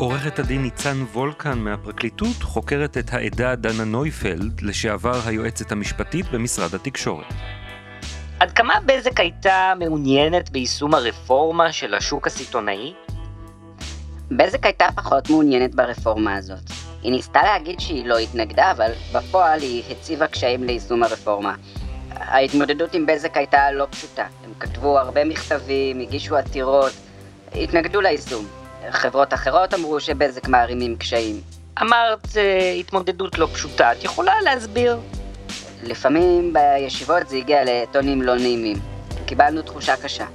עורכת הדין ניצן וולקן מהפרקליטות חוקרת את העדה דנה נויפלד, לשעבר היועצת המשפטית במשרד התקשורת. עד כמה בזק הייתה מעוניינת ביישום הרפורמה של השוק הסיטונאי? בזק הייתה פחות מעוניינת ברפורמה הזאת. היא ניסתה להגיד שהיא לא התנגדה, אבל בפועל היא הציבה קשיים ליישום הרפורמה. ההתמודדות עם בזק הייתה לא פשוטה. הם כתבו הרבה מכתבים, הגישו עתירות, התנגדו ליישום. חברות אחרות אמרו שבזק מערימים קשיים. אמרת אה, התמודדות לא פשוטה, את יכולה להסביר? לפעמים בישיבות זה הגיע לטונים לא נעימים. קיבלנו תחושה קשה.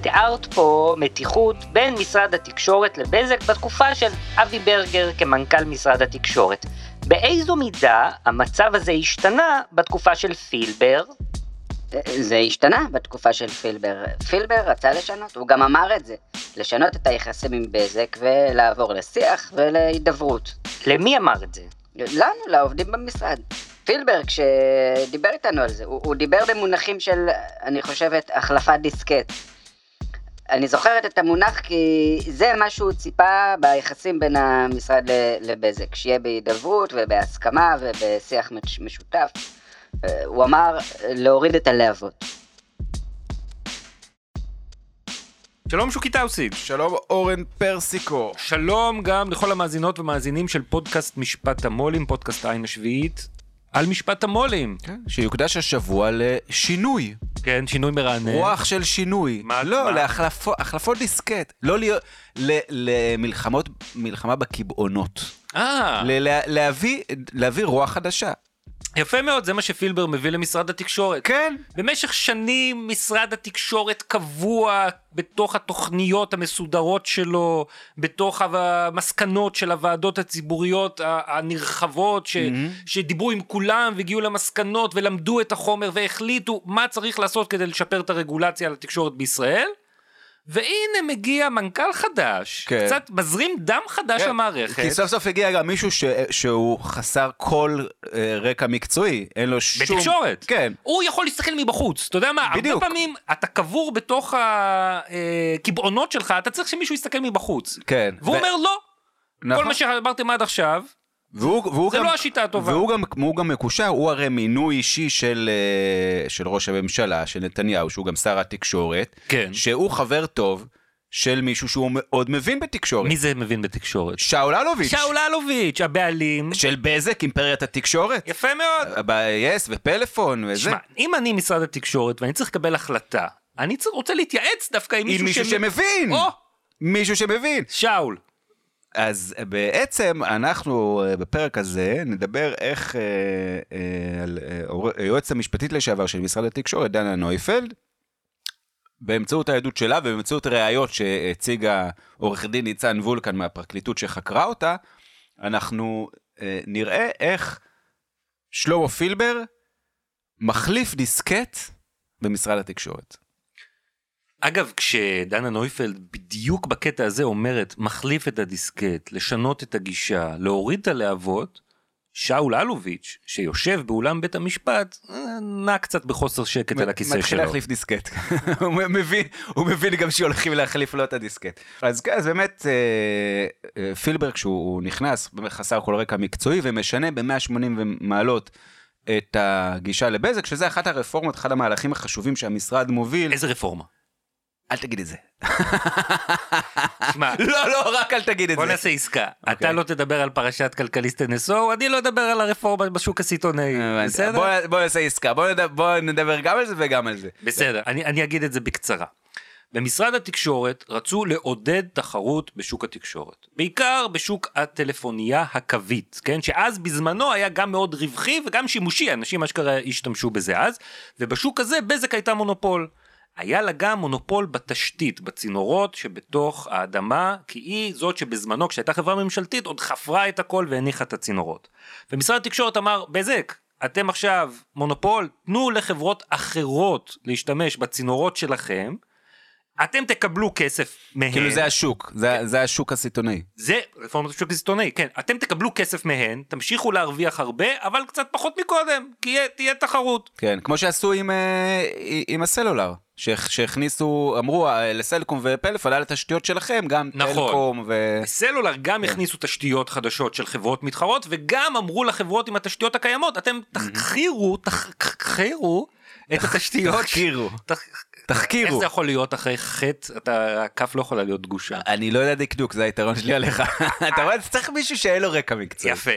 תיארת פה מתיחות בין משרד התקשורת לבזק בתקופה של אבי ברגר כמנכ"ל משרד התקשורת. באיזו מידה המצב הזה השתנה בתקופה של פילבר? זה השתנה בתקופה של פילבר. פילבר רצה לשנות, הוא גם אמר את זה. לשנות את היחסים עם בזק ולעבור לשיח ולהידברות. למי אמר את זה? לנו, לעובדים במשרד. פילבר, כשדיבר איתנו על זה, הוא, הוא דיבר במונחים של, אני חושבת, החלפת דיסקט. אני זוכרת את המונח כי זה מה שהוא ציפה ביחסים בין המשרד לבזק, שיהיה בהידברות ובהסכמה ובשיח משותף. הוא אמר להוריד את הלהבות. שלום שוקי טאוסיג. שלום אורן פרסיקו. שלום גם לכל המאזינות ומאזינים של פודקאסט משפט המו"לים, פודקאסט העין השביעית, על משפט המו"לים. כן, שיוקדש השבוע לשינוי. כן, שינוי מרענן. רוח של שינוי. מה? לא, מה? להחלפות החלפות דיסקט. לא להיות, ל, למלחמות, מלחמה בקבעונות. אה, להביא, להביא רוח חדשה. יפה מאוד, זה מה שפילבר מביא למשרד התקשורת. כן. במשך שנים משרד התקשורת קבוע בתוך התוכניות המסודרות שלו, בתוך המסקנות של הוועדות הציבוריות הנרחבות, ש, Mm-hmm. שדיברו עם כולם והגיעו למסקנות ולמדו את החומר והחליטו מה צריך לעשות כדי לשפר את הרגולציה על התקשורת בישראל. והנה מגיע מנכ"ל חדש, כן. קצת מזרים דם חדש כן, למערכת. כי סוף סוף הגיע גם מישהו ש, שהוא חסר כל אה, רקע מקצועי, אין לו שום... בתקשורת. כן. הוא יכול להסתכל מבחוץ, אתה יודע מה, בדיוק. הרבה פעמים אתה קבור בתוך הקבעונות שלך, אתה צריך שמישהו יסתכל מבחוץ. כן. והוא ו- אומר לא, נכון. כל מה שאמרתם עד עכשיו, והוא, והוא זה גם, לא השיטה הטובה. והוא גם, הוא גם מקושר, הוא הרי מינוי אישי של, אה, של ראש הממשלה, של נתניהו, שהוא גם שר התקשורת, כן. שהוא חבר טוב של מישהו שהוא מאוד מבין בתקשורת. מי זה מבין בתקשורת? שאול אלוביץ'. שאול אלוביץ', הבעלים. של בזק, אימפריית התקשורת. יפה מאוד. ב-yes ופלאפון וזה. שמע, אם אני משרד התקשורת ואני צריך לקבל החלטה, אני רוצה להתייעץ דווקא עם עם מישהו מישהו שמ- שמבין. או, מישהו שמבין. שאול. אז בעצם אנחנו אה, בפרק הזה נדבר איך אה, אה, על אה, היועצת המשפטית לשעבר של משרד התקשורת, דנה נויפלד, באמצעות העדות שלה ובאמצעות ראיות שהציגה עורך דין ניצן וולקן מהפרקליטות שחקרה אותה, אנחנו אה, נראה איך שלמה פילבר מחליף דיסקט במשרד התקשורת. אגב, כשדנה נויפלד בדיוק בקטע הזה אומרת, מחליף את הדיסקט, לשנות את הגישה, להוריד את הלהבות, שאול אלוביץ', שיושב באולם בית המשפט, אה, נע קצת בחוסר שקט על הכיסא מתחיל שלו. להחליף דיסקט. הוא מבין, הוא מבין גם שהולכים להחליף לו את הדיסקט. אז כן, אז באמת, אה, אה, פילבר כשהוא נכנס, חסר כל רקע מקצועי, ומשנה ב-180 מעלות את הגישה לבזק, שזה אחת הרפורמות, אחד המהלכים החשובים שהמשרד מוביל. איזה רפורמה? אל תגיד את זה. שמע, לא, לא, רק אל תגיד את בוא זה. נעשה עסקה. אתה אוקיי. לא תדבר על פרשת כלכליסט NSO, אני לא אדבר על הרפורמה בשוק הסיטונאי. הבנתי. בסדר? בוא- בוא נעשה עסקה, בוא נדבר- בוא נדבר גם על זה וגם על זה. בסדר, אני, אני אגיד את זה בקצרה. במשרד התקשורת רצו לעודד תחרות בשוק התקשורת. בעיקר בשוק הטלפוניה הקווית, כן? שאז בזמנו היה גם מאוד רווחי וגם שימושי, אנשים אשכרה השתמשו בזה אז, ובשוק הזה בזק הייתה מונופול. היה לה גם מונופול בתשתית, בצינורות שבתוך האדמה, כי היא זאת שבזמנו, כשהייתה חברה ממשלתית, עוד חפרה את הכל והניחה את הצינורות. ומשרד התקשורת אמר, בזק, אתם עכשיו מונופול, תנו לחברות אחרות להשתמש בצינורות שלכם, אתם תקבלו כסף מהן. כאילו זה השוק, זה, זה השוק הסיטונאי. זה רפורמת השוק הסיטונאי, כן. אתם תקבלו כסף מהן, תמשיכו להרוויח הרבה, אבל קצת פחות מקודם, כי יהיה- תהיה תחרות. כן, כמו שעשו עם, אה, עם הסלולר, שהכ- שהכניסו, אמרו אה, לסלקום ופלאפון, על התשתיות שלכם, גם נכון. טלקום ו... סלולר כן. גם הכניסו תשתיות חדשות של חברות מתחרות, וגם אמרו לחברות עם התשתיות הקיימות, אתם תחכירו, תחכירו את התשתיות. תחקירו. תח- תחקירו. איך זה יכול להיות אחרי חטא, אתה, הכף לא יכולה להיות דגושה. אני לא יודע דקדוק, זה היתרון שלי עליך. אתה רואה, צריך מישהו שאין לו רקע מקצועי. יפה.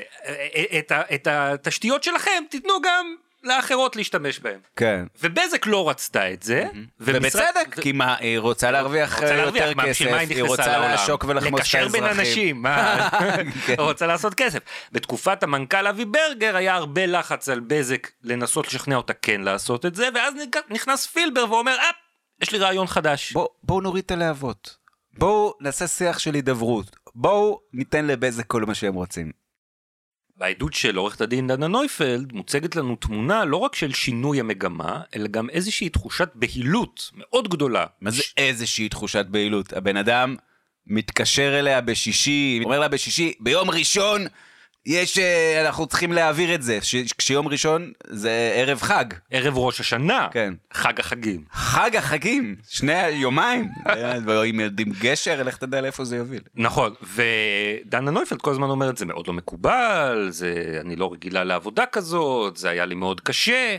את, ה- את התשתיות שלכם תיתנו גם לאחרות להשתמש בהם. כן. ובזק לא רצתה את זה. ומשרד- ובצדק, כי מה, היא רוצה להרוויח רוצה להרוויח, יותר כסף, היא רוצה לעולם? לעשוק ולחמוס את לקשר בין האזרחים. אנשים, מה? כן. רוצה לעשות כסף. בתקופת המנכ"ל אבי ברגר היה הרבה לחץ על בזק לנסות לשכנע אותה כן לעשות את זה, ואז נכנס פילבר ואומר, אה, יש לי רעיון חדש. בוא- בואו נוריד את הלהבות. בואו נעשה שיח של הידברות. בואו ניתן לבזק כל מה שהם רוצים. בעדות של עורכת הדין דנה נויפלד מוצגת לנו תמונה לא רק של שינוי המגמה, אלא גם איזושהי תחושת בהילות מאוד גדולה. מה זה איזושהי תחושת בהילות? הבן אדם מתקשר אליה בשישי, אומר לה בשישי, ביום ראשון יש, אה, אנחנו צריכים להעביר את זה. כשיום ראשון זה ערב חג. ערב ראש השנה, כן. חג החגים. חג החגים, שני היומיים. עם עם גשר, לך תדע לאיפה זה יוביל. נכון, ודנה נויפלד כל הזמן אומרת זה מאוד לא מקובל, זה אני לא רגילה לעבודה כזאת, זה היה לי מאוד קשה.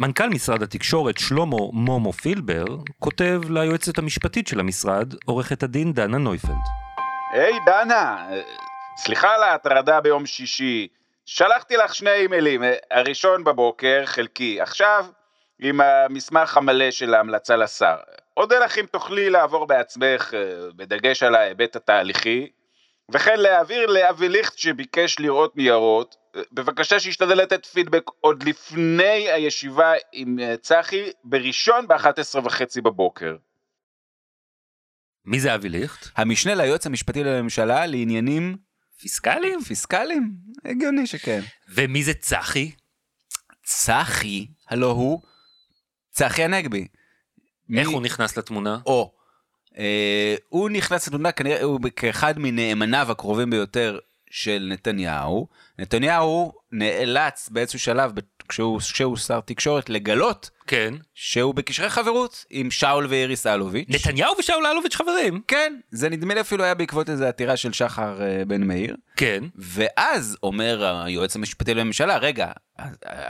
מנכ"ל משרד התקשורת שלמה מומו פילבר כותב ליועצת המשפטית של המשרד, עורכת הדין דנה נויפלד. היי דנה, סליחה על ההטרדה ביום שישי, שלחתי לך שני אימיילים, הראשון בבוקר, חלקי, עכשיו עם המסמך המלא של ההמלצה לשר. אודה לך אם תוכלי לעבור בעצמך, אה, בדגש על ההיבט התהליכי, וכן להעביר לאבי ליכט שביקש לראות ניירות, אה, בבקשה שישתדל לתת פידבק עוד לפני הישיבה עם אה, צחי, בראשון ב-11 וחצי בבוקר. מי זה אבי ליכט? המשנה ליועץ המשפטי לממשלה לעניינים פיסקלים? פיסקליים? הגיוני שכן. ומי זה צחי? צחי, הלו הוא צחי הנגבי. איך מי- הוא נכנס לתמונה? או. אה, הוא נכנס לתמונה כנראה הוא כאחד מנאמניו הקרובים ביותר של נתניהו. נתניהו נאלץ באיזשהו שלב, כשהוא, כשהוא שר תקשורת, לגלות כן. שהוא בקשרי חברות עם שאול ואיריס אלוביץ'. נתניהו ושאול אלוביץ' חברים. כן, זה נדמה לי אפילו היה בעקבות איזו עתירה של שחר אה, בן מאיר. כן. ואז אומר היועץ המשפטי לממשלה, רגע,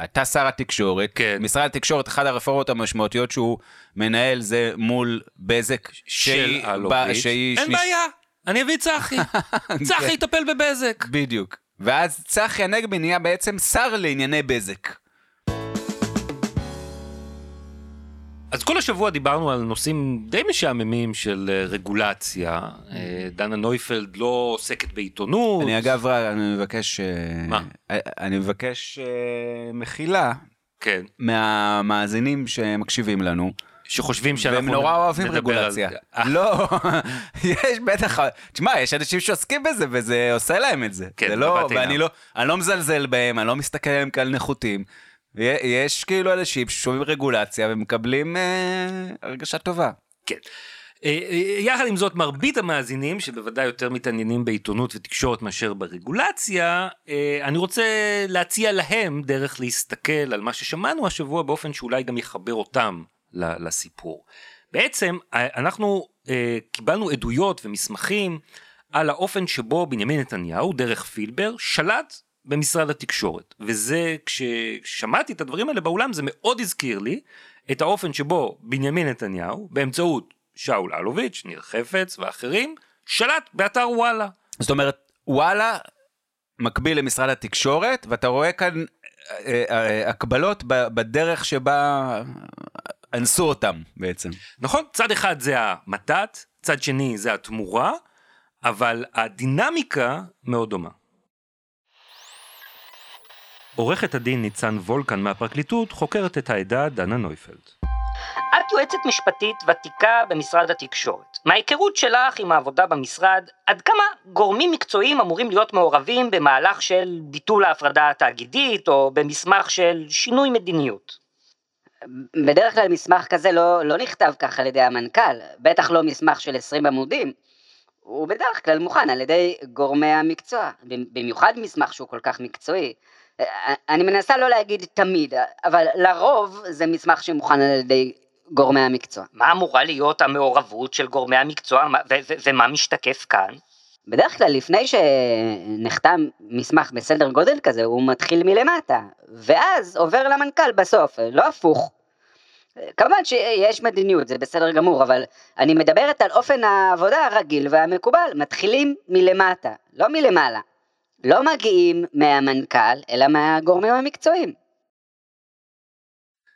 אתה שר התקשורת, כן. משרד התקשורת, אחת הרפורמות המשמעותיות שהוא מנהל זה מול בזק, של אלוביץ'. אין שליש- בעיה, אני אביא צחי. צחי יטפל בבזק. בדיוק. ואז צחי הנגבי נהיה בעצם שר לענייני בזק. אז כל השבוע דיברנו על נושאים די משעממים של אה, רגולציה. אה, דנה נויפלד לא עוסקת בעיתונות. אני אגב, אני מבקש... אה, מה? אני מבקש מחילה כן. מהמאזינים שמקשיבים לנו. שחושבים שאנחנו והם נורא אוהבים על- רגולציה. אה, לא, יש בטח, תשמע, יש אנשים שעוסקים בזה וזה עושה להם את זה. כן, זה לא. ואני לא, אני לא מזלזל בהם, אני לא מסתכל עליהם כעל נחותים. יש כאילו אנשים ששומעים רגולציה ומקבלים אה, הרגשה טובה. כן. אה, אה, יחד עם זאת, מרבית המאזינים, שבוודאי יותר מתעניינים בעיתונות ותקשורת מאשר ברגולציה, אה, אני רוצה להציע להם דרך להסתכל על מה ששמענו השבוע באופן שאולי גם יחבר אותם לסיפור. בעצם, אנחנו קיבלנו עדויות ומסמכים על האופן שבו בנימין נתניהו, דרך פילבר, שלט במשרד התקשורת. וזה, כששמעתי את הדברים האלה באולם, זה מאוד הזכיר לי את האופן שבו בנימין נתניהו, באמצעות שאול אלוביץ', ניר חפץ ואחרים, שלט באתר וואלה. זאת אומרת, וואלה מקביל למשרד התקשורת, ואתה רואה כאן אה, אה, הקבלות בדרך שבה אנסו אותם בעצם. נכון? צד אחד זה המתת, צד שני זה התמורה, אבל הדינמיקה מאוד דומה. עורכת הדין ניצן וולקן מהפרקליטות חוקרת את העדה דנה נויפלד. את יועצת משפטית ותיקה במשרד התקשורת. מההיכרות שלך עם העבודה במשרד, עד כמה גורמים מקצועיים אמורים להיות מעורבים במהלך של ביטול ההפרדה התאגידית, או במסמך של שינוי מדיניות? בדרך כלל מסמך כזה לא, לא נכתב כך על ידי המנכ"ל, בטח לא מסמך של 20 עמודים. הוא בדרך כלל מוכן על ידי גורמי המקצוע, במיוחד מסמך שהוא כל כך מקצועי. אני מנסה לא להגיד תמיד, אבל לרוב זה מסמך שמוכן על ידי גורמי המקצוע. מה אמורה להיות המעורבות של גורמי המקצוע ומה משתקף כאן? בדרך כלל לפני שנחתם מסמך בסדר גודל כזה הוא מתחיל מלמטה ואז עובר למנכ"ל בסוף, לא הפוך. כמובן שיש מדיניות זה בסדר גמור אבל אני מדברת על אופן העבודה הרגיל והמקובל מתחילים מלמטה לא מלמעלה. לא מגיעים מהמנכ"ל אלא מהגורמים המקצועיים.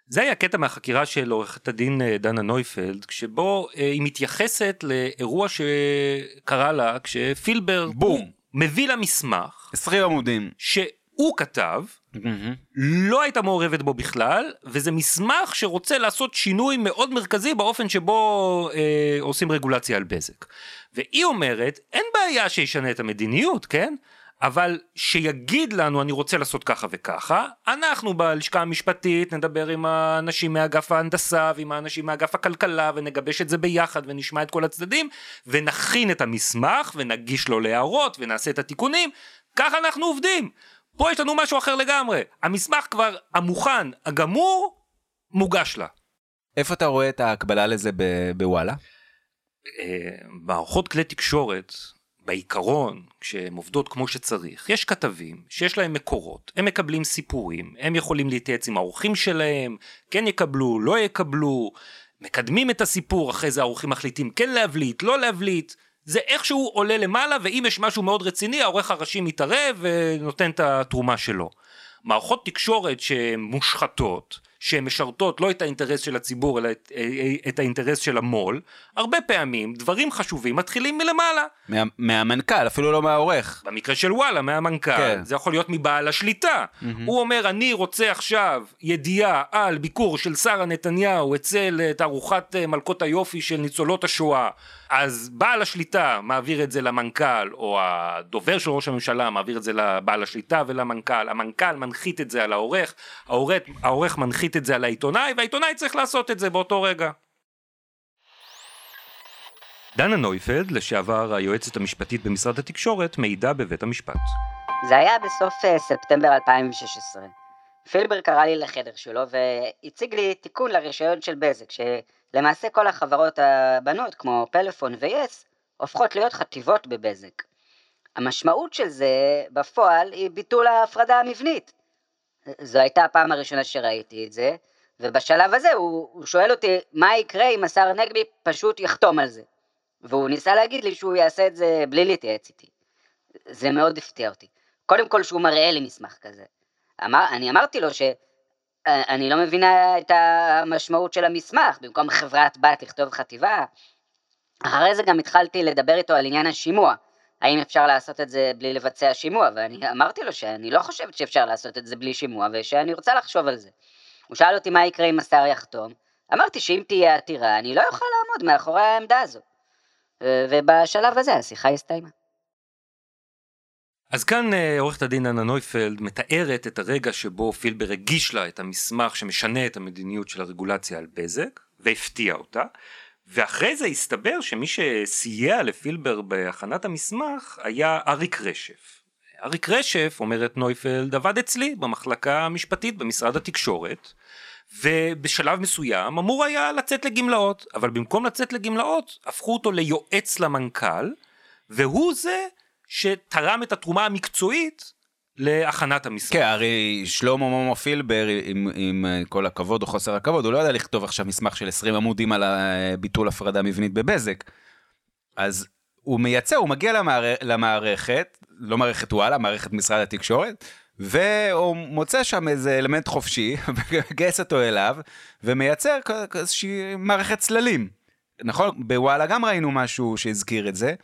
זה היה קטע מהחקירה של עורכת הדין אה, דנה נויפלד, שבו אה, היא מתייחסת לאירוע שקרה לה כשפילבר בום. מביא לה מסמך. 20 עמודים. שהוא כתב, לא הייתה מעורבת בו בכלל, וזה מסמך שרוצה לעשות שינוי מאוד מרכזי באופן שבו אה, עושים רגולציה על בזק. והיא אומרת, אין בעיה שישנה את המדיניות, כן? אבל שיגיד לנו אני רוצה לעשות ככה וככה, אנחנו בלשכה המשפטית נדבר עם האנשים מאגף ההנדסה ועם האנשים מאגף הכלכלה ונגבש את זה ביחד ונשמע את כל הצדדים ונכין את המסמך ונגיש לו להערות ונעשה את התיקונים, ככה אנחנו עובדים. פה יש לנו משהו אחר לגמרי, המסמך כבר המוכן, הגמור, מוגש לה. איפה אתה רואה את ההקבלה לזה בוואלה? אה, מערכות כלי תקשורת בעיקרון, כשהן עובדות כמו שצריך, יש כתבים שיש להם מקורות, הם מקבלים סיפורים, הם יכולים להתייעץ עם האורחים שלהם, כן יקבלו, לא יקבלו, מקדמים את הסיפור, אחרי זה האורחים מחליטים כן להבליט, לא להבליט, זה איכשהו עולה למעלה, ואם יש משהו מאוד רציני, העורך הראשי מתערב ונותן את התרומה שלו. מערכות תקשורת שהן מושחתות, שהן משרתות לא את האינטרס של הציבור אלא את, אה, אה, את האינטרס של המו"ל, הרבה פעמים דברים חשובים מתחילים מלמעלה. מה, מהמנכ"ל, אפילו לא מהעורך. במקרה של וואלה, מהמנכ"ל, כן. זה יכול להיות מבעל השליטה. Mm-hmm. הוא אומר, אני רוצה עכשיו ידיעה על ביקור של שרה נתניהו אצל תערוכת אה, מלכות היופי של ניצולות השואה. אז בעל השליטה מעביר את זה למנכ"ל, או הדובר של ראש הממשלה מעביר את זה לבעל השליטה ולמנכ"ל, המנכ"ל מנחית את זה על העורך, העורך, העורך מנחית את זה על העיתונאי, והעיתונאי צריך לעשות את זה באותו רגע. דנה נויפלד, לשעבר היועצת המשפטית במשרד התקשורת, מעידה בבית המשפט. זה היה בסוף uh, ספטמבר 2016. פילבר קרא לי לחדר שלו והציג לי תיקון לרישיון של בזק, שלמעשה כל החברות הבנות כמו פלאפון ויס הופכות להיות חטיבות בבזק. המשמעות של זה בפועל היא ביטול ההפרדה המבנית. זו הייתה הפעם הראשונה שראיתי את זה, ובשלב הזה הוא, הוא שואל אותי מה יקרה אם השר נגבי פשוט יחתום על זה. והוא ניסה להגיד לי שהוא יעשה את זה בלי להתייעץ איתי. זה מאוד הפתיע אותי. קודם כל שהוא מראה לי מסמך כזה. אמר, אני אמרתי לו שאני לא מבינה את המשמעות של המסמך, במקום חברת בת לכתוב חטיבה. אחרי זה גם התחלתי לדבר איתו על עניין השימוע. האם אפשר לעשות את זה בלי לבצע שימוע, ואני אמרתי לו שאני לא חושבת שאפשר לעשות את זה בלי שימוע, ושאני רוצה לחשוב על זה. הוא שאל אותי מה יקרה אם השר יחתום, אמרתי שאם תהיה עתירה, אני לא אוכל לעמוד מאחורי העמדה הזו. ובשלב הזה השיחה הסתיימה. אז כאן אה, עורכת הדין אנה נויפלד מתארת את הרגע שבו פילבר הגיש לה את המסמך שמשנה את המדיניות של הרגולציה על בזק, והפתיע אותה, ואחרי זה הסתבר שמי שסייע לפילבר בהכנת המסמך היה אריק רשף. אריק רשף, אומרת נויפלד, עבד אצלי במחלקה המשפטית במשרד התקשורת, ובשלב מסוים אמור היה לצאת לגמלאות, אבל במקום לצאת לגמלאות, הפכו אותו ליועץ למנכ"ל, והוא זה שתרם את התרומה המקצועית להכנת המשרד. כן, הרי שלמה מומו פילבר, עם, עם כל הכבוד או חוסר הכבוד, הוא לא יודע לכתוב עכשיו מסמך של 20 עמודים על ביטול הפרדה מבנית בבזק. אז הוא מייצר, הוא מגיע למער... למערכת, לא מערכת וואלה, מערכת משרד התקשורת, והוא מוצא שם איזה אלמנט חופשי, מגייס אותו אליו, ומייצר איזושהי מערכת צללים. נכון? בוואלה גם ראינו משהו שהזכיר את זה.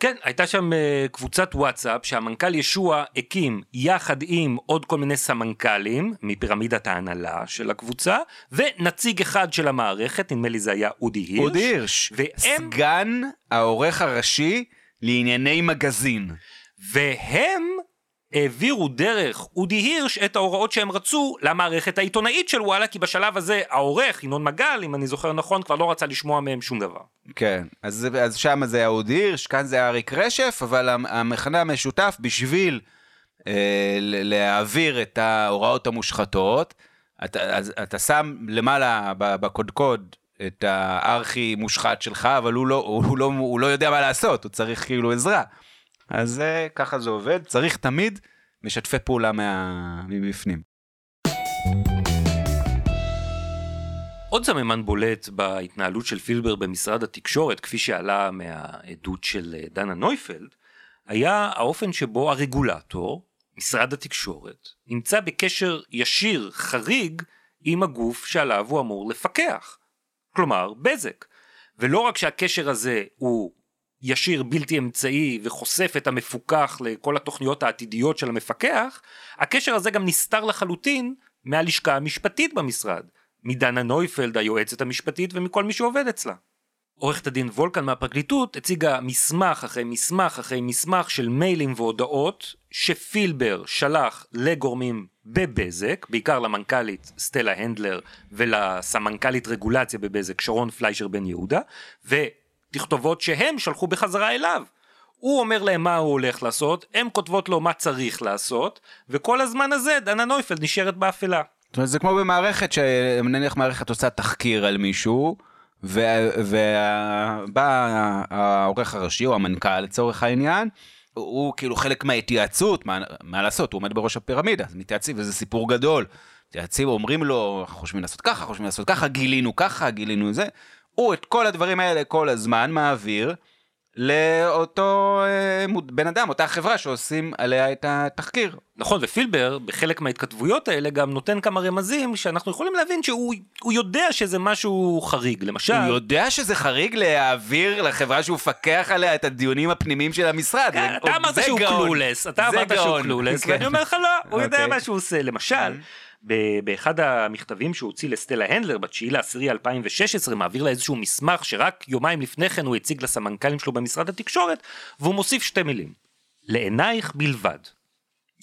כן, הייתה שם uh, קבוצת וואטסאפ שהמנכ"ל ישוע הקים יחד עם עוד כל מיני סמנכ"לים מפירמידת ההנהלה של הקבוצה, ונציג אחד של המערכת, נדמה לי זה היה אודי הירש. אודי הירש, והם- סגן העורך הראשי לענייני מגזין. והם העבירו דרך אודי הירש את ההוראות שהם רצו למערכת העיתונאית של וואלה, כי בשלב הזה העורך, ינון מגל, אם אני זוכר נכון, כבר לא רצה לשמוע מהם שום דבר. כן, אז, אז שם זה היה אודי הירש, כאן זה היה אריק רשף, אבל המ- המכנה המשותף בשביל אה, להעביר את ההוראות המושחתות, אתה, אז, אתה שם למעלה בקודקוד את הארכי מושחת שלך, אבל הוא לא, הוא, לא, הוא לא יודע מה לעשות, הוא צריך כאילו עזרה. אז אה, ככה זה עובד, צריך תמיד משתפי פעולה מה, מבפנים. עוד סממן בולט בהתנהלות של פילבר במשרד התקשורת, כפי שעלה מהעדות של אה, דנה נויפלד, היה האופן שבו הרגולטור, משרד התקשורת, נמצא בקשר ישיר, חריג, עם הגוף שעליו הוא אמור לפקח. כלומר, בזק. ולא רק שהקשר הזה הוא ישיר בלתי אמצעי וחושף את המפוקח לכל התוכניות העתידיות של המפקח, הקשר הזה גם נסתר לחלוטין מהלשכה המשפטית במשרד, מדנה נויפלד היועצת המשפטית ומכל מי שעובד אצלה. עורכת הדין וולקן מהפרקליטות הציגה מסמך אחרי מסמך אחרי מסמך של מיילים והודעות שפילבר שלח לגורמים בבזק, בעיקר למנכ"לית סטלה הנדלר ולסמנכ"לית רגולציה בבזק שרון פליישר בן יהודה, ותכתובות שהם שלחו בחזרה אליו. הוא אומר להם מה הוא הולך לעשות, הם כותבות לו מה צריך לעשות, וכל הזמן הזה דנה נויפלד נשארת באפלה. זאת אומרת, זה כמו במערכת, שנניח מערכת עושה תחקיר על מישהו, ובא העורך הראשי או המנכ"ל לצורך העניין, הוא כאילו חלק מההתייעצות, מה, מה לעשות, הוא עומד בראש הפירמידה, אז מתייעצים, וזה סיפור גדול. מתייעצים, אומרים לו, חושבים לעשות ככה, חושבים לעשות ככה, גילינו ככה, גילינו זה. הוא את כל הדברים האלה כל הזמן מעביר לאותו אה, מוד- בן אדם, אותה חברה שעושים עליה את התחקיר. נכון, ופילבר בחלק מההתכתבויות האלה גם נותן כמה רמזים שאנחנו יכולים להבין שהוא הוא יודע שזה משהו חריג, למשל. הוא יודע שזה חריג להעביר לחברה שהוא מפקח עליה את הדיונים הפנימיים של המשרד. כן, זה- אתה אמרת שהוא גאון. קלולס, אתה אמרת שהוא. קלולס, כן. ואני אומר לך לא, הוא יודע אוקיי. מה שהוא עושה. למשל, ב- באחד המכתבים שהוא הוציא לסטלה הנדלר ב-9 לאוקטובר 2016, מעביר לה איזשהו מסמך שרק יומיים לפני כן הוא הציג לסמנכ"לים שלו במשרד התקשורת, והוא מוסיף שתי מילים. לעינייך בלבד.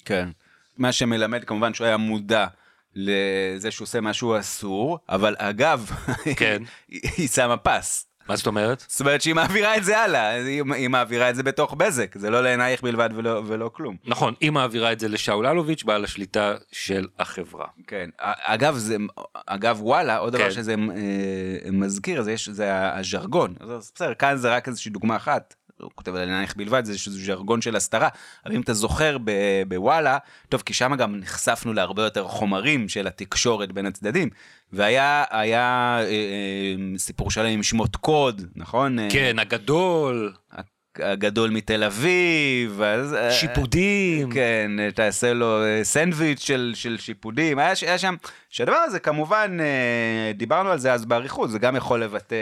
כן. מה שמלמד כמובן שהוא היה מודע לזה שהוא עושה משהו אסור, אבל אגב, כן. היא היא שמה פס. מה זאת אומרת? זאת אומרת שהיא מעבירה את זה הלאה, היא, היא מעבירה את זה בתוך בזק, זה לא לעינייך בלבד ולא, ולא כלום. נכון, היא מעבירה את זה לשאול אלוביץ', בעל השליטה של החברה. כן, אגב, זה, אגב וואלה, עוד דבר כן. שזה אה, מזכיר, זה, יש, זה הז'רגון, אז בסדר, כאן זה רק איזושהי דוגמה אחת, הוא כותב על עינייך בלבד, זה איזשהו ז'רגון של הסתרה, אבל אם אתה זוכר בוואלה, טוב, כי שם גם נחשפנו להרבה יותר חומרים של התקשורת בין הצדדים, והיה היה, אה, אה, סיפור שלם עם שמות קוד, נכון? אה, כן, הגדול, הגדול מתל אביב, אז... אה, שיפודים. כן, תעשה לו אה, סנדוויץ' של, של שיפודים, היה, היה שם, שהדבר הזה כמובן, אה, דיברנו על זה אז באריכות, זה גם יכול לבטא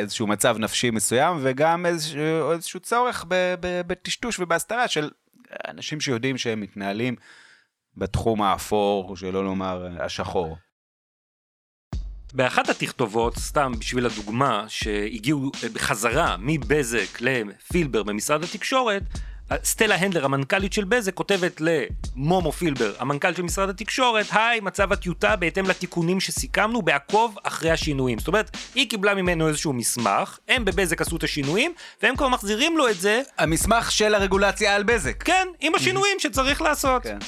איזשהו מצב נפשי מסוים, וגם איזשהו, איזשהו צורך בטשטוש ובהסתרה של אנשים שיודעים שהם מתנהלים בתחום האפור, שלא לומר השחור. באחת התכתובות, סתם בשביל הדוגמה, שהגיעו בחזרה מבזק לפילבר במשרד התקשורת, סטלה הנדלר, המנכ"לית של בזק, כותבת למומו פילבר, המנכ"ל של משרד התקשורת, היי, מצב הטיוטה בהתאם לתיקונים שסיכמנו, בעקוב אחרי השינויים. זאת אומרת, היא קיבלה ממנו איזשהו מסמך, הם בבזק עשו את השינויים, והם כבר מחזירים לו את זה, המסמך של הרגולציה על בזק. כן, עם השינויים שצריך לעשות. כן.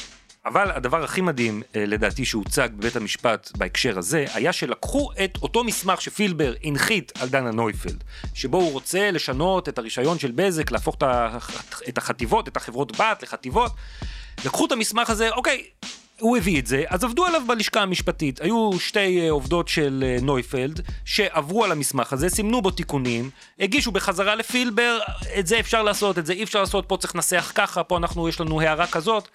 אבל הדבר הכי מדהים, אה, לדעתי, שהוצג בבית המשפט בהקשר הזה, היה שלקחו את אותו מסמך שפילבר הנחית על דנה נויפלד, שבו הוא רוצה לשנות את הרישיון של בזק, להפוך את החטיבות, את החברות בת לחטיבות. לקחו את המסמך הזה, אוקיי, הוא הביא את זה, אז עבדו עליו בלשכה המשפטית. היו שתי אה, עובדות של אה, נויפלד, שעברו על המסמך הזה, סימנו בו תיקונים, הגישו בחזרה לפילבר, את זה אפשר לעשות, את זה אי אפשר לעשות, פה צריך לנסח ככה, פה אנחנו, יש לנו הערה כזאת.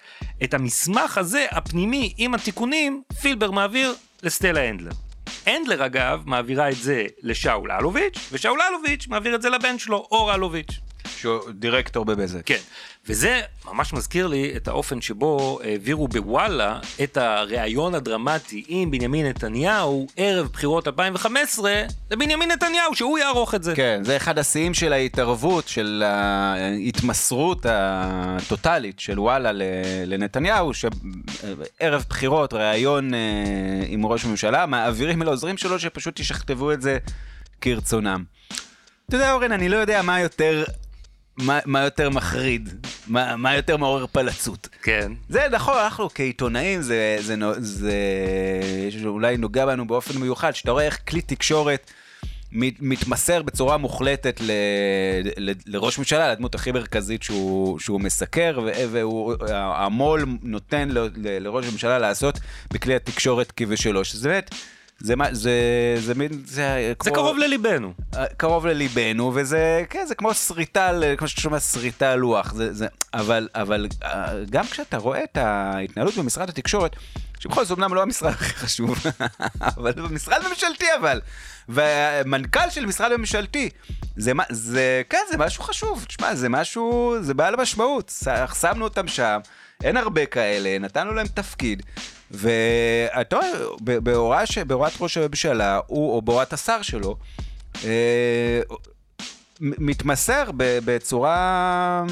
את המסמך הזה, הפנימי, עם התיקונים, פילבר מעביר לסטלה הנדלר. הנדלר אגב מעבירה את זה לשאול אלוביץ', ושאול אלוביץ' מעביר את זה לבן שלו, אור אלוביץ'. שהוא דירקטור בבזק. כן, וזה ממש מזכיר לי את האופן שבו העבירו בוואלה את הריאיון הדרמטי עם בנימין נתניהו ערב בחירות 2015 לבנימין נתניהו, שהוא יערוך את זה. כן, זה אחד השיאים של ההתערבות, של ההתמסרות הטוטאלית של וואלה לנתניהו, שערב בחירות, ראיון אה, עם ראש הממשלה, מעבירים לעוזרים שלו שפשוט ישכתבו את זה כרצונם. אתה יודע, אורן, אני לא יודע מה יותר, מה, מה יותר מחריד, מה, מה יותר מעורר פלצות. כן. זה נכון, אנחנו כעיתונאים, זה, זה, זה, זה אולי נוגע בנו באופן מיוחד, שאתה רואה איך כלי תקשורת מת, מתמסר בצורה מוחלטת ל, ל, לראש ממשלה, לדמות הכי מרכזית שהוא, שהוא מסקר, והמו"ל נותן ל, ל, לראש הממשלה לעשות בכלי התקשורת כבשלו, שזה באמת... זה מה, זה, זה מין, זה, זה כמו, קרוב לליבנו. קרוב לליבנו, וזה, כן, זה כמו שריטה, כמו שאתה שומע שריטה על לוח, זה, זה, אבל, אבל אה, גם כשאתה רואה את ההתנהלות במשרד התקשורת, שבכל זאת אמנם לא המשרד הכי חשוב, אבל זה משרד ממשלתי אבל, והמנכ"ל של משרד ממשלתי, זה, מה- זה, כן, זה משהו חשוב, תשמע, זה משהו, זה בעל משמעות, שמנו אותם שם, אין הרבה כאלה, נתנו להם תפקיד. ואתה בהוראת ראש הממשלה, הוא, או בהוראת השר שלו, אה, מתמסר בצורה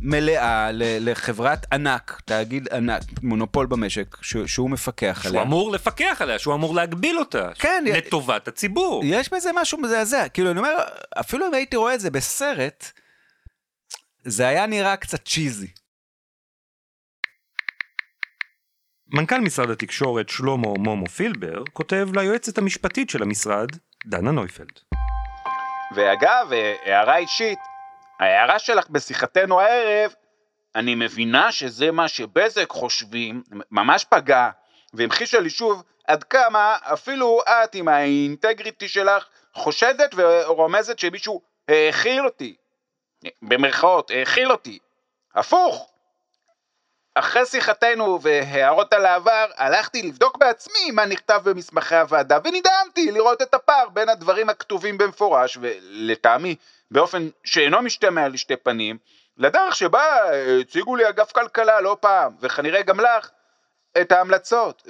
מלאה לחברת ענק, תאגיד ענק, מונופול במשק, שהוא מפקח שהוא עליה. אמור לפקח עליה, שהוא אמור להגביל אותה. כן, לטובת הציבור. יש בזה משהו מזעזע, כאילו אני אומר, אפילו אם הייתי רואה את זה בסרט, זה היה נראה קצת צ'יזי. מנכ"ל משרד התקשורת שלמה מומו פילבר כותב ליועצת המשפטית של המשרד, דנה נויפלד. ואגב, אה, הערה אישית, ההערה שלך בשיחתנו הערב, אני מבינה שזה מה שבזק חושבים, ממש פגע, והמחישה לי שוב עד כמה אפילו את עם האינטגריטי שלך חושדת ורומזת שמישהו האכיל אותי, במרכאות, האכיל אותי. הפוך, אחרי שיחתנו והערות על העבר, הלכתי לבדוק בעצמי מה נכתב במסמכי הוועדה, ונדהמתי לראות את הפער בין הדברים הכתובים במפורש, ולטעמי, באופן שאינו משתמע לשתי פנים, לדרך שבה הציגו לי אגף כלכלה לא פעם, וכנראה גם לך, את ההמלצות.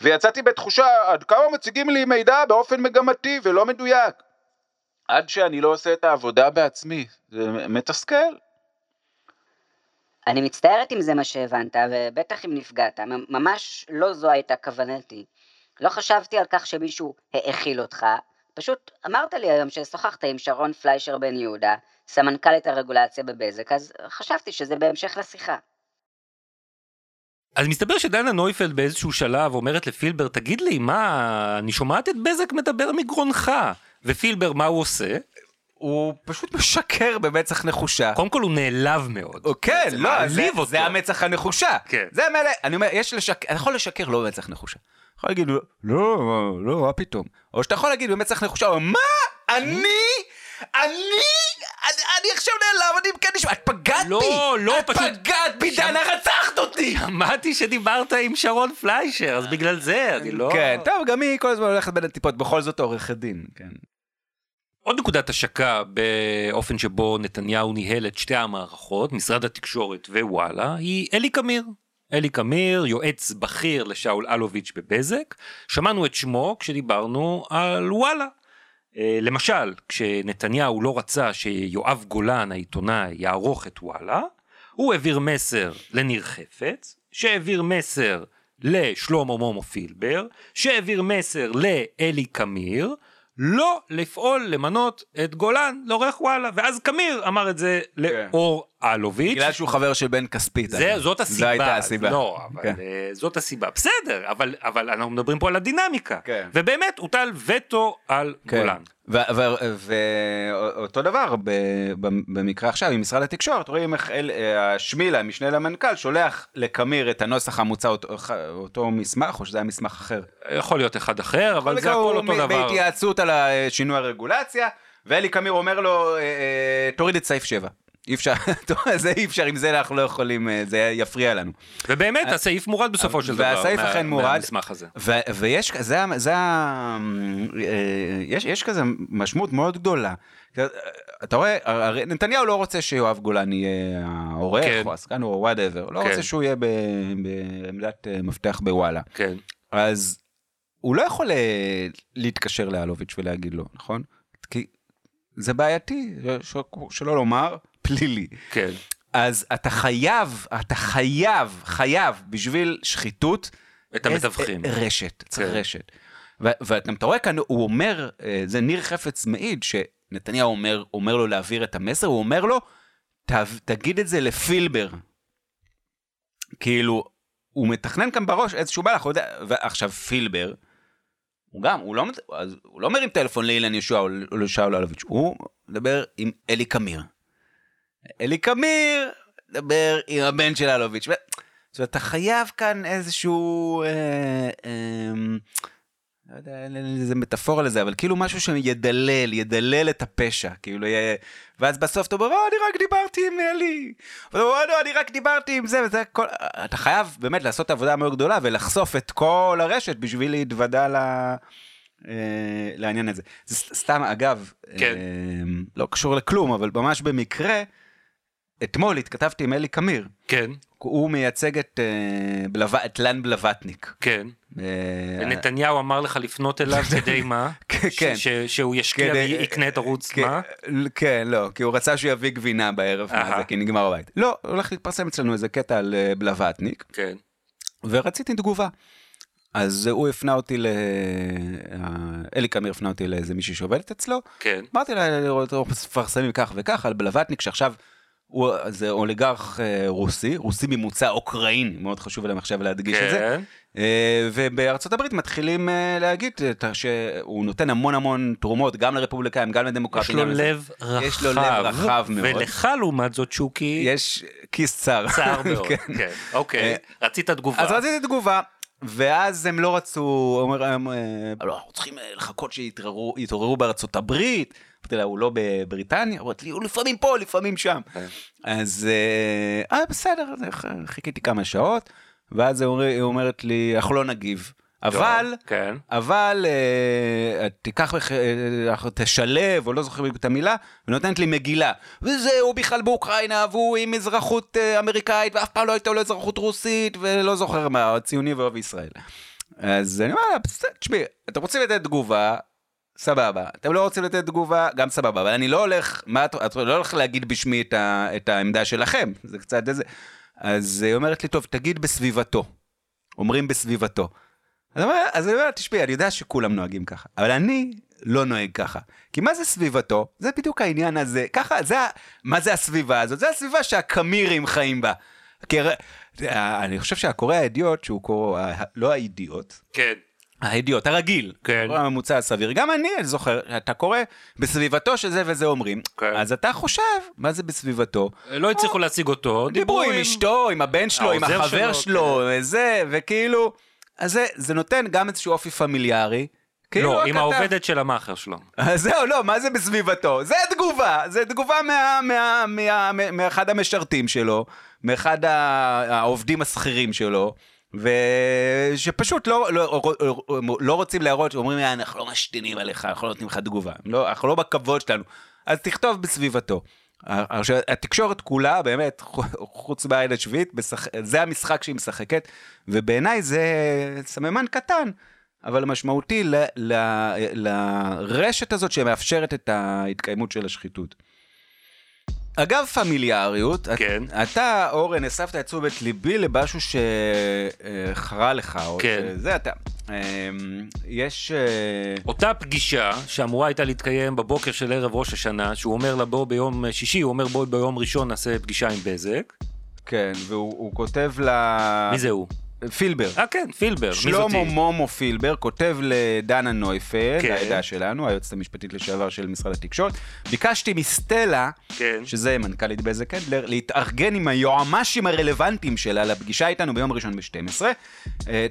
ויצאתי בתחושה עד כמה מציגים לי מידע באופן מגמתי ולא מדויק. עד שאני לא עושה את העבודה בעצמי, זה מתסכל. אני מצטערת אם זה מה שהבנת, ובטח אם נפגעת, ממש לא זו הייתה כוונתי. לא חשבתי על כך שמישהו האכיל אותך, פשוט אמרת לי היום ששוחחת עם שרון פליישר בן יהודה, סמנכ"לית הרגולציה בבזק, אז חשבתי שזה בהמשך לשיחה. אז מסתבר שדנה נויפלד באיזשהו שלב אומרת לפילבר, תגיד לי, מה, אני שומעת את בזק מדבר מגרונך. ופילבר, מה הוא עושה? הוא פשוט משקר במצח נחושה. קודם כל הוא נעלב מאוד. כן, לא, זה, מעליב אותו. זה המצח הנחושה. כן. זה מילא, אני אומר, יש לשקר, אתה יכול לשקר לא במצח נחושה. אתה יכול להגיד, לא, לא, מה פתאום. או שאתה יכול להגיד במצח נחושה, מה? אני? אני? אני, עכשיו נעלב, אני כן נשמע, את פגעת לא, בי! לא, את פשוט- פגעת בי, דנה, רצחת אותי! שמעתי שדיברת עם שרון פליישר, אז בגלל זה, אני לא... כן, טוב, גם היא כל הזמן הולכת בין הטיפות, בכל זאת עורכת דין, כן. עוד נקודת השקה באופן שבו נתניהו ניהל את שתי המערכות, משרד התקשורת ווואלה, היא אלי קמיר. אלי קמיר, יועץ בכיר לשאול אלוביץ' בבזק, שמענו את שמו כשדיברנו על וואלה. אה, למשל, כשנתניהו לא רצה שיואב גולן העיתונאי יערוך את וואלה, הוא העביר מסר לניר חפץ, שהעביר מסר לשלמה מומו פילבר, שהעביר מסר לאלי קמיר, לא לפעול למנות את גולן לעורך וואלה, ואז קמיר אמר את זה לאור אלוביץ'. בגלל שהוא חבר של בן כספית. זה. זאת הסיבה. זו הייתה הסיבה. לא, אבל כן. אה, זאת הסיבה. בסדר, אבל, אבל אנחנו מדברים פה על הדינמיקה. כן. ובאמת הוטל וטו על כן. גולן. ואותו דבר במקרה עכשיו עם משרד התקשורת, רואים איך אה, השמילה, המשנה למנכ"ל, שולח לקמיר את הנוסח המוצע, אותו- מסמך, או שזה היה מסמך אחר. יכול להיות אחד אחר, אבל זה הכל אותו דבר. בהתייעצות על שינוי הרגולציה, ואלי קמיר אומר לו, אה, אה, תוריד את סעיף 7. אי אפשר, זה אי אפשר, עם זה אנחנו לא יכולים, אה, זה יפריע לנו. ובאמת, הסעיף מורד בסופו של דבר. והסעיף אכן מורד. מהמסמך הזה. ויש, זה, ה- זה, ה- אה, יש, יש כזה משמעות מאוד גדולה. אתה רואה, הרי נתניהו לא רוצה שיואב גולן יהיה העורך, כן. או הסגן, או whatever, לא כן. רוצה שהוא יהיה בעמדת אה, מפתח בוואלה. כן. אז הוא לא יכול אה, להתקשר לאלוביץ' ולהגיד לו, נכון? כי זה בעייתי, ש- שלא לומר פלילי. כן. אז אתה חייב, אתה חייב, חייב, בשביל שחיתות, את המתווכים. רשת, צריך כן. רשת. ו- וגם אתה רואה כאן, הוא אומר, אה, זה ניר חפץ מעיד, שנתניהו אומר, אומר לו להעביר את המסר, הוא אומר לו, "ת- תגיד את זה לפילבר. כאילו, הוא מתכנן כאן בראש איזשהו מהלך, הוא יודע, ועכשיו פילבר, הוא גם, הוא לא, אז הוא לא מרים טלפון לאילן ישוע או לשאול אלוביץ', הוא מדבר עם אלי קמיר. אלי קמיר מדבר עם הבן של אלוביץ'. זאת אומרת, אתה חייב כאן איזשהו, אה, אה, לא יודע, אין איזה מטאפורה לזה, אבל כאילו משהו שידלל, ידלל את הפשע, כאילו, יהיה- ואז בסוף אתה אומר, "אה, אני רק דיברתי עם אלי, אומר, "אה, לא, אני רק דיברתי עם זה, וזה הכל, אתה חייב באמת לעשות עבודה מאוד גדולה ולחשוף את כל הרשת בשביל להתוודע ל... אה, לעניין הזה. זה סתם, אגב, כן. אה, לא קשור לכלום, אבל ממש במקרה, אתמול התכתבתי עם אלי קמיר. כן. הוא מייצג את, אה, בלו... את לן בלווטניק. כן. אה, ונתניהו אמר לך לפנות אליו כדי מה? כן, ש-. ש- שהוא ישקיע כדי- ויקנה את ערוץ מה? כן, לא, כי הוא רצה שהוא יביא גבינה בערב, מה אהה. זה, כי נגמר הבית. לא, הולך להתפרסם אצלנו איזה קטע על אה, בלווטניק, כן. ורציתי תגובה. אז הוא הפנה אותי ל... אלי קמיר הפנה אותי לאיזה מישהי שעובדת אצלו, כן. אמרתי לה, מפרסמים כך וכך על בלווטניק, שעכשיו הוא זה אוליגרך אה, רוסי, רוסי ממוצא אוקראיני, מאוד חשוב להם עכשיו להדגיש את זה. כן. אה, ובארצות הברית מתחילים אה, להגיד שהוא נותן המון המון תרומות, גם לרפובליקאים, גם יש לדמוקרטים. לו גם לזה. לב רחב. יש לו לב רחב מאוד. ולך לעומת זאת שוקי, יש כיס צר. צר מאוד. כן. כן. אוקיי. רצית תגובה. אז רציתי תגובה, ואז הם לא רצו, הוא אומר, הם, לא, אנחנו צריכים לחכות שיתעוררו יתעוררו בארצות הברית. אמרתי לה, הוא לא בבריטניה? אמרת לי, הוא לפעמים פה, לפעמים שם. כן. אז, אה, אה, בסדר, חיכיתי כמה שעות, ואז היא אומר- היא אומרת לי, אנחנו לא נגיב. אבל, כן. אבל אה, תיקח, בח- אה, תשלב, או לא זוכר את המילה, ונותנת לי מגילה. וזה, הוא בכלל באוקראינה, והוא עם אזרחות אה, אמריקאית, ואף פעם לא הייתה לו אזרחות רוסית, ולא זוכר מה, ציוני ואוהב ישראל. אז אני אומר לה, תשמעי, אתם רוצים לתת תגובה, סבבה. אתם לא רוצים לתת תגובה, גם סבבה. אבל אני לא הולך, מה את, את לא הולך להגיד בשמי את, ה, את העמדה שלכם, זה קצת איזה... אז היא אומרת לי, טוב, תגיד בסביבתו. אומרים בסביבתו. אז אני אומר- אומר, תשמעי, אני יודע שכולם נוהגים ככה, אבל אני לא נוהג ככה. כי מה זה סביבתו? זה בדיוק העניין הזה. ככה, זה, מה זה הסביבה הזאת? זה הסביבה שהקמירים חיים בה. כי אני חושב שהקורא האידיוט, שהוא קורא, לא האידיוט, כן. האידיוט הרגיל, כן. הממוצע הסביר, גם אני זוכר, אתה קורא בסביבתו של זה וזה אומרים, כן. אז אתה חושב, מה זה בסביבתו? לא הצליחו להשיג אותו. דיברו עם אשתו, עם הבן שלו, עם החבר שלו, שלו, זה, וכאילו, אז זה, זה נותן גם איזשהו אופי פמיליארי. כאילו לא, עם העובדת של המאכר שלו. אז זהו, לא, מה זה בסביבתו? זה תגובה, זה תגובה מה, מה, מה, מה, מאחד המשרתים שלו, מאחד העובדים השכירים שלו, ושפשוט לא, לא, לא רוצים להראות, אומרים, "אה, אנחנו לא משתינים עליך, אנחנו לא נותנים לך תגובה, לא, אנחנו לא בכבוד שלנו, אז תכתוב בסביבתו. עכשיו, התקשורת כולה, באמת, חוץ מהילד שביט, משחק- זה המשחק שהיא משחקת, ובעיניי זה סממן קטן, אבל משמעותי ל, ל, לרשת הזאת שמאפשרת את ההתקיימות של השחיתות. אגב פמיליאריות, כן. את, אתה, אורן, הסבת את תשומת ליבי למשהו שחרה לך, או כן. שזה אתה. אמ, יש... אה, אותה פגישה שאמורה הייתה להתקיים בבוקר של ערב ראש השנה, שהוא אומר לה בוא ביום שישי, הוא אומר בוא ביום ראשון נעשה פגישה עם בזק. כן, והוא הוא כותב ל... מי זה הוא? פילבר. אה כן, פילבר. שלמה? מומו פילבר כותב לדנה נויפלד, כן. העדה שלנו, היועצת המשפטית לשעבר של משרד התקשורת. ביקשתי מסטלה, כן. שזה מנכ"לית בזק קנדלר, להתארגן עם היועמ"שים הרלוונטיים שלה לפגישה איתנו ביום ראשון ב-12.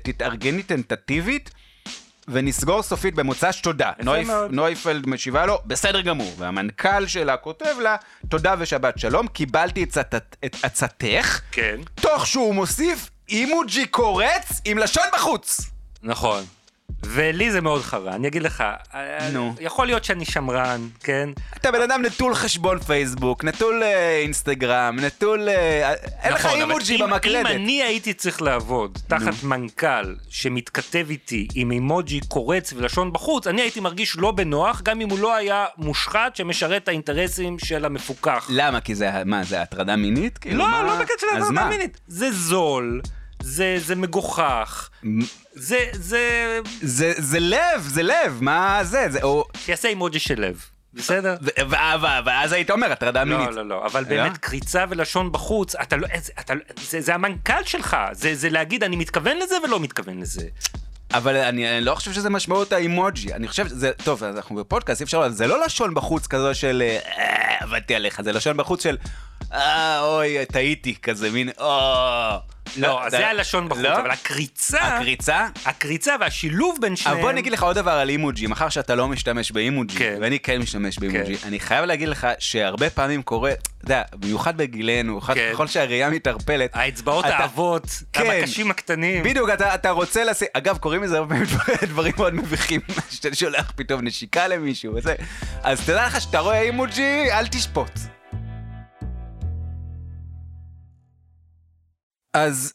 תתארגני טנטטיבית. ונסגור סופית במוצ"ש תודה. נויפ. נויפלד משיבה לו, בסדר גמור. והמנכ"ל שלה כותב לה, תודה ושבת שלום, קיבלתי את את עצתך, כן. תוך שהוא מוסיף אימוג'י קורץ עם לשון בחוץ. נכון. ולי זה מאוד חרה, אני אגיד לך, אה, נו. יכול להיות שאני שמרן, כן? אתה בן אדם נטול חשבון פייסבוק, נטול אה, אינסטגרם, נטול... אה, אין לך נכון, אבל אימוג'י אם- במקלדת. אם אני הייתי צריך לעבוד תחת מנכ"ל שמתכתב איתי עם אימוג'י קורץ ולשון בחוץ, אני הייתי מרגיש לא בנוח, גם אם הוא לא היה מושחת שמשרת את האינטרסים של המפוקח. למה? כי זה, מה, זה הטרדה מינית? כאילו, לא, מה- לא בקטע של אז הטרדה מה? מינית. זה זול, זה זה מגוחך, זה, זה... זה, זה לב, זה לב, מה זה? זה או... שיעשה אימוג'י של לב, בסדר? ואז היית אומר, הטרדה מינית. לא, לא, לא, אבל לא? באמת קריצה ולשון בחוץ, אתה לא, זה, אתה, לא- זה, זה המנכ"ל שלך, זה, זה להגיד אני מתכוון לזה ולא מתכוון לזה. אבל אני, אני לא חושב שזה משמעות האימוג'י, אני חושב שזה, טוב, אנחנו בפודקאסט, אי אפשר, זה לא לשון בחוץ כזו של, אה, עבדתי עליך, זה לשון בחוץ של, אה, אוי, טעיתי, כזה מין, או... לא, אז זה הלשון בחוץ, לא? אבל הקריצה, הקריצה? הקריצה והשילוב בין אבל שניהם, בוא אני אגיד לך עוד דבר על אימוג'י, מאחר שאתה לא משתמש באימוג'י, כן. ואני כן משתמש באימוג'י, אני חייב להגיד לך שהרבה פעמים קורה, אתה יודע, במיוחד בגילנו, במיוחד כן. ככל שהראייה מתערפלת, האצבעות כן. המקשים הקטנים, בדיוק, אתה, אתה רוצה לשים, אגב, קוראים לזה הרבה דברים מאוד מביכים, שאתה שולח פתאום נשיקה למישהו וזה, אז תדע לך שאתה רואה אימוג'י, אל תשפוט. אז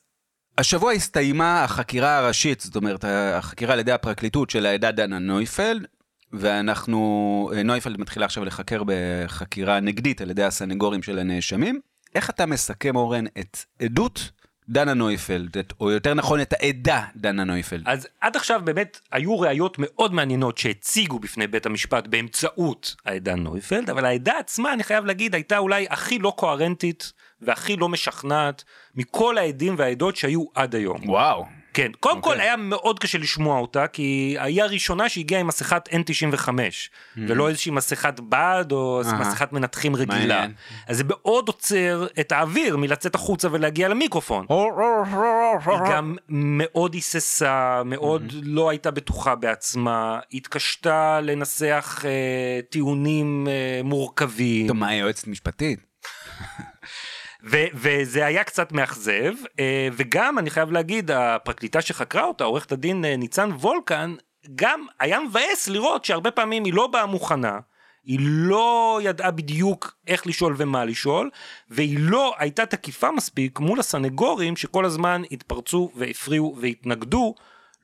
השבוע הסתיימה החקירה הראשית, זאת אומרת, החקירה על ידי הפרקליטות של העדה דנה נויפלד, ואנחנו, נויפלד מתחילה עכשיו לחקר בחקירה נגדית על ידי הסנגורים של הנאשמים. איך אתה מסכם, אורן, את עדות דנה נויפלד, את, או יותר נכון, את העדה דנה נויפלד? אז עד עכשיו באמת היו ראיות מאוד מעניינות שהציגו בפני בית המשפט באמצעות העדה נויפלד, אבל העדה עצמה, אני חייב להגיד, הייתה אולי הכי לא קוהרנטית והכי לא משכנעת מכל העדים והעדות שהיו עד היום. וואו. כן, קודם אוקיי. כל היה מאוד קשה לשמוע אותה, כי היא הראשונה שהגיעה עם מסכת N95, ולא איזושהי מסכת בד או אהה. מסכת מנתחים רגילה. מעניין. אז זה מאוד עוצר את האוויר מלצאת החוצה ולהגיע למיקרופון. היא גם מאוד היססה, מאוד לא הייתה בטוחה בעצמה, התקשתה לנסח אה, טיעונים אה, מורכבים. טוב, מה, היא יועצת משפטית? ו- וזה היה קצת מאכזב, אה, וגם אני חייב להגיד, הפרקליטה שחקרה אותה, עורכת הדין אה, ניצן וולקן, גם היה מבאס לראות שהרבה פעמים היא לא באה מוכנה, היא לא ידעה בדיוק איך לשאול ומה לשאול, והיא לא הייתה תקיפה מספיק מול הסנגורים שכל הזמן התפרצו והפריעו והתנגדו,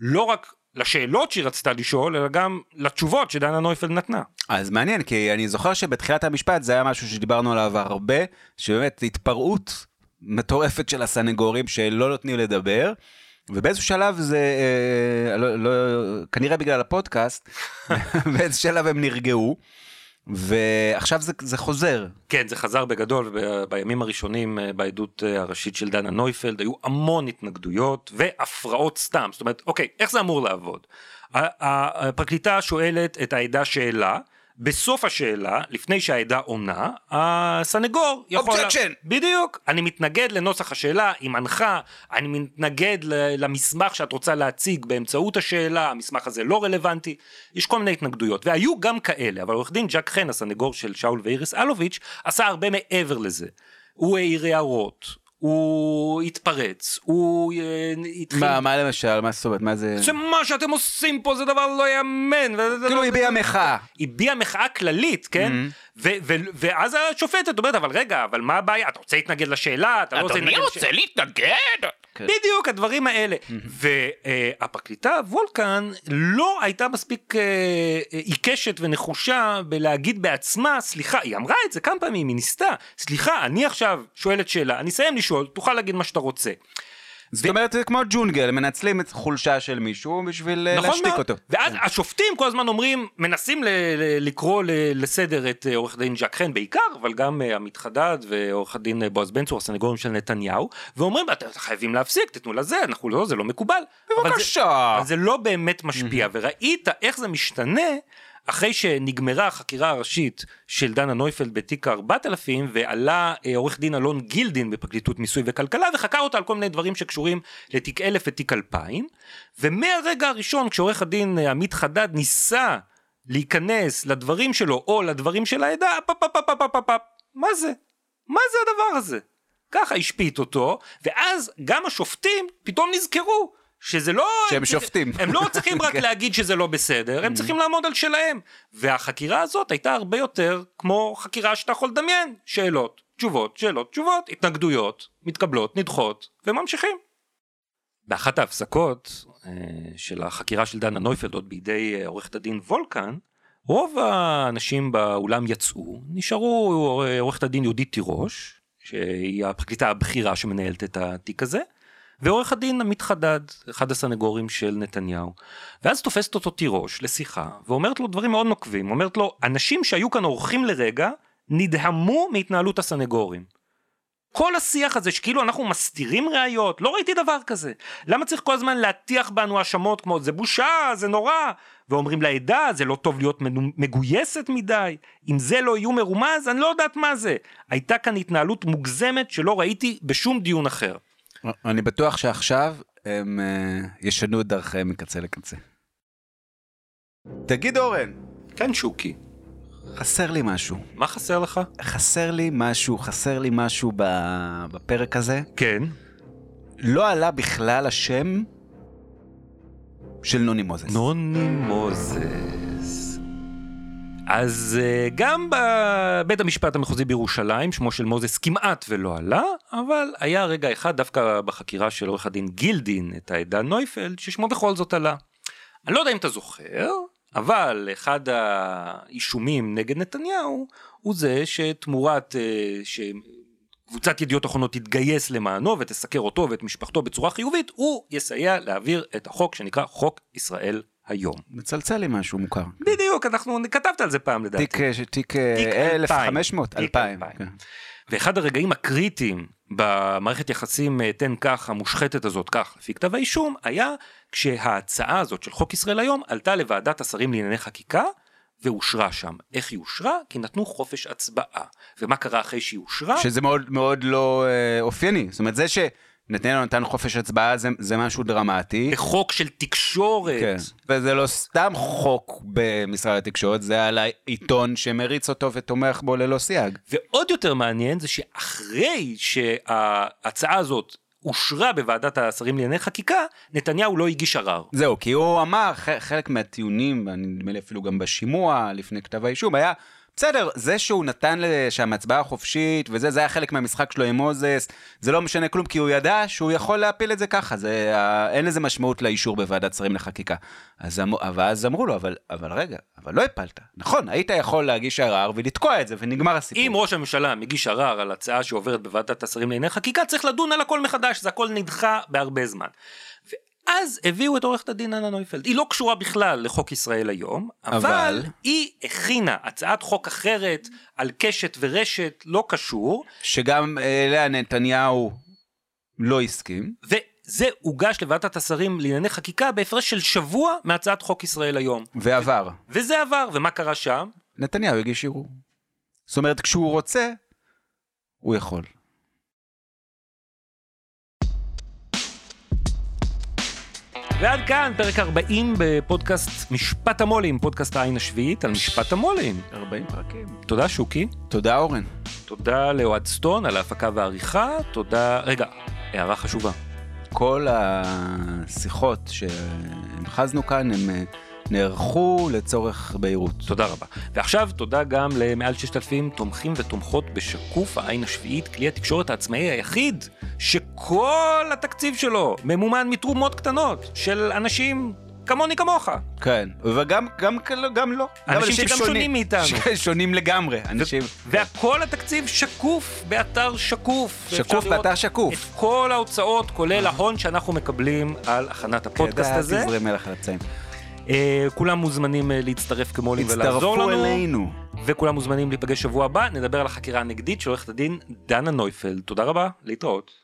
לא רק לשאלות שהיא רצתה לשאול, אלא גם לתשובות שדנה נויפלד נתנה. אז מעניין, כי אני זוכר שבתחילת המשפט זה היה משהו שדיברנו עליו הרבה, שבאמת התפרעות מטורפת של הסנגורים שלא נותנים לדבר, ובאיזשהו שלב זה, אה, לא, לא, כנראה בגלל הפודקאסט, באיזשהו שלב הם נרגעו, ועכשיו זה, זה חוזר. כן, זה חזר בגדול, וב- בימים הראשונים אה, בעדות אה, הראשית של דנה נויפלד היו המון התנגדויות והפרעות סתם. זאת אומרת, אוקיי, איך זה אמור לעבוד? הפרקליטה שואלת את העדה שאלה, בסוף השאלה, לפני שהעדה עונה, הסנגור יכול... Objection! בדיוק. אני מתנגד לנוסח השאלה, היא מנחה, אני מתנגד למסמך שאת רוצה להציג באמצעות השאלה, המסמך הזה לא רלוונטי, יש כל מיני התנגדויות, והיו גם כאלה, אבל עורך דין ג'ק חן, הסנגור של שאול ואיריס אלוביץ', עשה הרבה מעבר לזה. הוא העיר הערות, הוא התפרץ, הוא אה, התחיל... מה, מה למשל, מה זאת אומרת, מה זה... שמה שאתם עושים פה זה דבר לא יאמן. כאילו הביע מחאה. הביע מחאה כללית, כן? ו- ו- ואז השופטת אומרת, אבל רגע, אבל מה הבעיה? אתה רוצה להתנגד לשאלה? אתה לא רוצה להתנגד לשאלה? להתנגד? בדיוק, הדברים האלה. והפרקליטה וולקן לא הייתה מספיק אה, אה, עיקשת ונחושה בלהגיד בעצמה, סליחה, היא אמרה את זה כמה פעמים, היא ניסתה, סליחה, אני עכשיו שואלת שאלה, אני אסיים לשאול, תוכל להגיד מה שאתה רוצה. זאת אומרת, זה כמו ג'ונגל, מנצלים את חולשה של מישהו בשביל אה, נכון להשתיק מאוד. אותו. ואז השופטים כל הזמן אומרים, מנסים ל- ל- לקרוא ל- לסדר את אה, עורך דין ז'ק חן בעיקר, אבל גם אה, עמית חדד ועורך הדין בועז בן צור, הסנגורים של נתניהו, ואומרים, אתם חייבים להפסיק, תתנו לזה, אנחנו לא, זה לא מקובל. אבל זה- בבקשה. אבל זה לא באמת משפיע, וראית איך זה משתנה אחרי שנגמרה החקירה הראשית של דנה נויפלד בתיק 4000 ועלה אה, עורך דין אלון גילדין בפרקליטות מיסוי וכלכלה וחקר אותה על כל מיני דברים שקשורים לתיק 1000 ותיק 2000 ומהרגע הראשון כשעורך הדין אה, עמית חדד ניסה להיכנס לדברים שלו או לדברים של העדה, פפ פפ פפ מה זה? מה זה הדבר הזה? ככה השפיט אותו, ואז גם השופטים פתאום נזכרו שזה לא... שהם שופטים. הם לא צריכים רק כן. להגיד שזה לא בסדר, הם צריכים לעמוד על שלהם. והחקירה הזאת הייתה הרבה יותר כמו חקירה שאתה יכול לדמיין. שאלות, תשובות, שאלות, תשובות, התנגדויות, מתקבלות, נדחות, וממשיכים. באחת ההפסקות אה, של החקירה של דנה נויפלד עוד בידי אה, עורכת הדין וולקן, רוב האנשים באולם יצאו, נשארו אה, עורכת הדין יהודית תירוש, שהיא הפרקליטה הבכירה שמנהלת את התיק הזה, ועורך הדין עמית חדד, אחד הסנגורים של נתניהו. ואז תופסת אותו תירוש לשיחה, ואומרת לו דברים מאוד נוקבים, אומרת לו, אנשים שהיו כאן אורחים לרגע, נדהמו מהתנהלות הסנגורים. כל השיח הזה שכאילו אנחנו מסתירים ראיות, לא ראיתי דבר כזה. למה צריך כל הזמן להטיח בנו האשמות כמו זה בושה, זה נורא, ואומרים לעדה זה לא טוב להיות מגויסת מדי, אם זה לא איום מרומז אני לא יודעת מה זה. הייתה כאן התנהלות מוגזמת שלא ראיתי בשום דיון אחר. אני בטוח שעכשיו הם אה, ישנו את דרכיהם מקצה לקצה. תגיד אורן, כן שוקי, חסר לי משהו. מה חסר לך? חסר לי משהו, חסר לי משהו בפרק הזה. כן. לא עלה בכלל השם של נוני מוזס. נוני מוזס. אז אה, גם בבית המשפט המחוזי בירושלים שמו של מוזס כמעט ולא עלה, אבל היה רגע אחד דווקא בחקירה של עורך הדין גילדין את העדה נויפלד ששמו בכל זאת עלה. אני לא יודע אם אתה זוכר, אבל אחד האישומים נגד נתניהו הוא זה שתמורת אה, שקבוצת ידיעות אחרונות תתגייס למענו ותסקר אותו ואת משפחתו בצורה חיובית, הוא יסייע להעביר את החוק שנקרא חוק ישראל היום. מצלצל לי משהו מוכר. בדיוק, אנחנו כתבת על זה פעם לדעתי. תיק, אה, תיק אה, תיק 1500, תיק 2000. 2000. כן. ואחד הרגעים הקריטיים במערכת יחסים אה, תן כך המושחתת הזאת כך לפי כתב האישום היה כשההצעה הזאת של חוק ישראל היום עלתה לוועדת השרים לענייני חקיקה ואושרה שם. איך היא אושרה? כי נתנו חופש הצבעה. ומה קרה אחרי שהיא אושרה? שזה מאוד מאוד לא אה, אופייני. זאת אומרת, זה שנתניהו נתן חופש הצבעה זה, זה משהו דרמטי. בחוק של תקשורת. כן. וזה לא סתם חוק במשרד התקשורת, זה על העיתון שמריץ אותו ותומך בו ללא סייג. ועוד יותר מעניין זה שאחרי שההצעה הזאת אושרה בוועדת השרים לענייני חקיקה, נתניהו לא הגיש ערר. זהו, כי הוא אמר, חלק מהטיעונים, נדמה לי אפילו גם בשימוע לפני כתב האישום, היה, בסדר, זה שהוא נתן שם הצבעה חופשית, וזה, זה היה חלק מהמשחק שלו עם מוזס, זה לא משנה כלום, כי הוא ידע שהוא יכול להפיל את זה ככה, זה, אין לזה משמעות לאישור בוועדת שרים לחקיקה. אז, אמ- ואז אמרו לו, אבל, אבל רגע, אבל לא הפלת. נכון, היית יכול להגיש ערר ולתקוע את זה, ונגמר הסיפור. אם ראש הממשלה מגיש ערר על הצעה שעוברת בוועדת השרים לענייני חקיקה, צריך לדון על הכל מחדש, זה הכל נדחה בהרבה זמן. ואז הביאו את עורכת הדין אנה נויפלד. היא לא קשורה בכלל לחוק ישראל היום, אבל, אבל? היא הכינה הצעת חוק אחרת על קשת ורשת, לא קשור, שגם אליה נתניהו לא הסכים. וזה הוגש לוועדת השרים לענייני חקיקה בהפרש של שבוע מהצעת חוק ישראל היום. ועבר. וזה עבר, ומה קרה שם? נתניהו הגיש ערעור. זאת אומרת, כשהוא רוצה, הוא יכול. ועד כאן פרק 40 בפודקאסט משפט המו"לים, פודקאסט העין השביעית על משפט המו"לים. 40 פרקים. תודה שוקי, תודה אורן. תודה לאוהד סטון על ההפקה והעריכה, תודה... רגע, הערה חשובה. כל השיחות שהמחזנו כאן, הם אה, נערכו לצורך בהירות. תודה רבה. ועכשיו תודה גם למעל 6,000 תומכים ותומכות בשקוף העין השביעית, כלי התקשורת העצמאי היחיד שכל התקציב שלו ממומן מתרומות קטנות של אנשים כמוני כמוך. כן, וגם גם, גם לא. אנשים שגם שונים מאיתנו. שונים לגמרי. אנשים... והכל התקציב שקוף באתר שקוף. שקוף באתר שקוף. את כל ההוצאות, כולל ההון שאנחנו מקבלים על הכנת הפודקאסט הזה. תזרם מלח על הפצעים. אה, כולם מוזמנים אה, להצטרף כמולי ולעזור הצטרפו לנו. אלינו. וכולם מוזמנים להיפגש שבוע הבא, נדבר על החקירה הנגדית של עורכת הדין דנה נויפלד. תודה רבה, להתראות.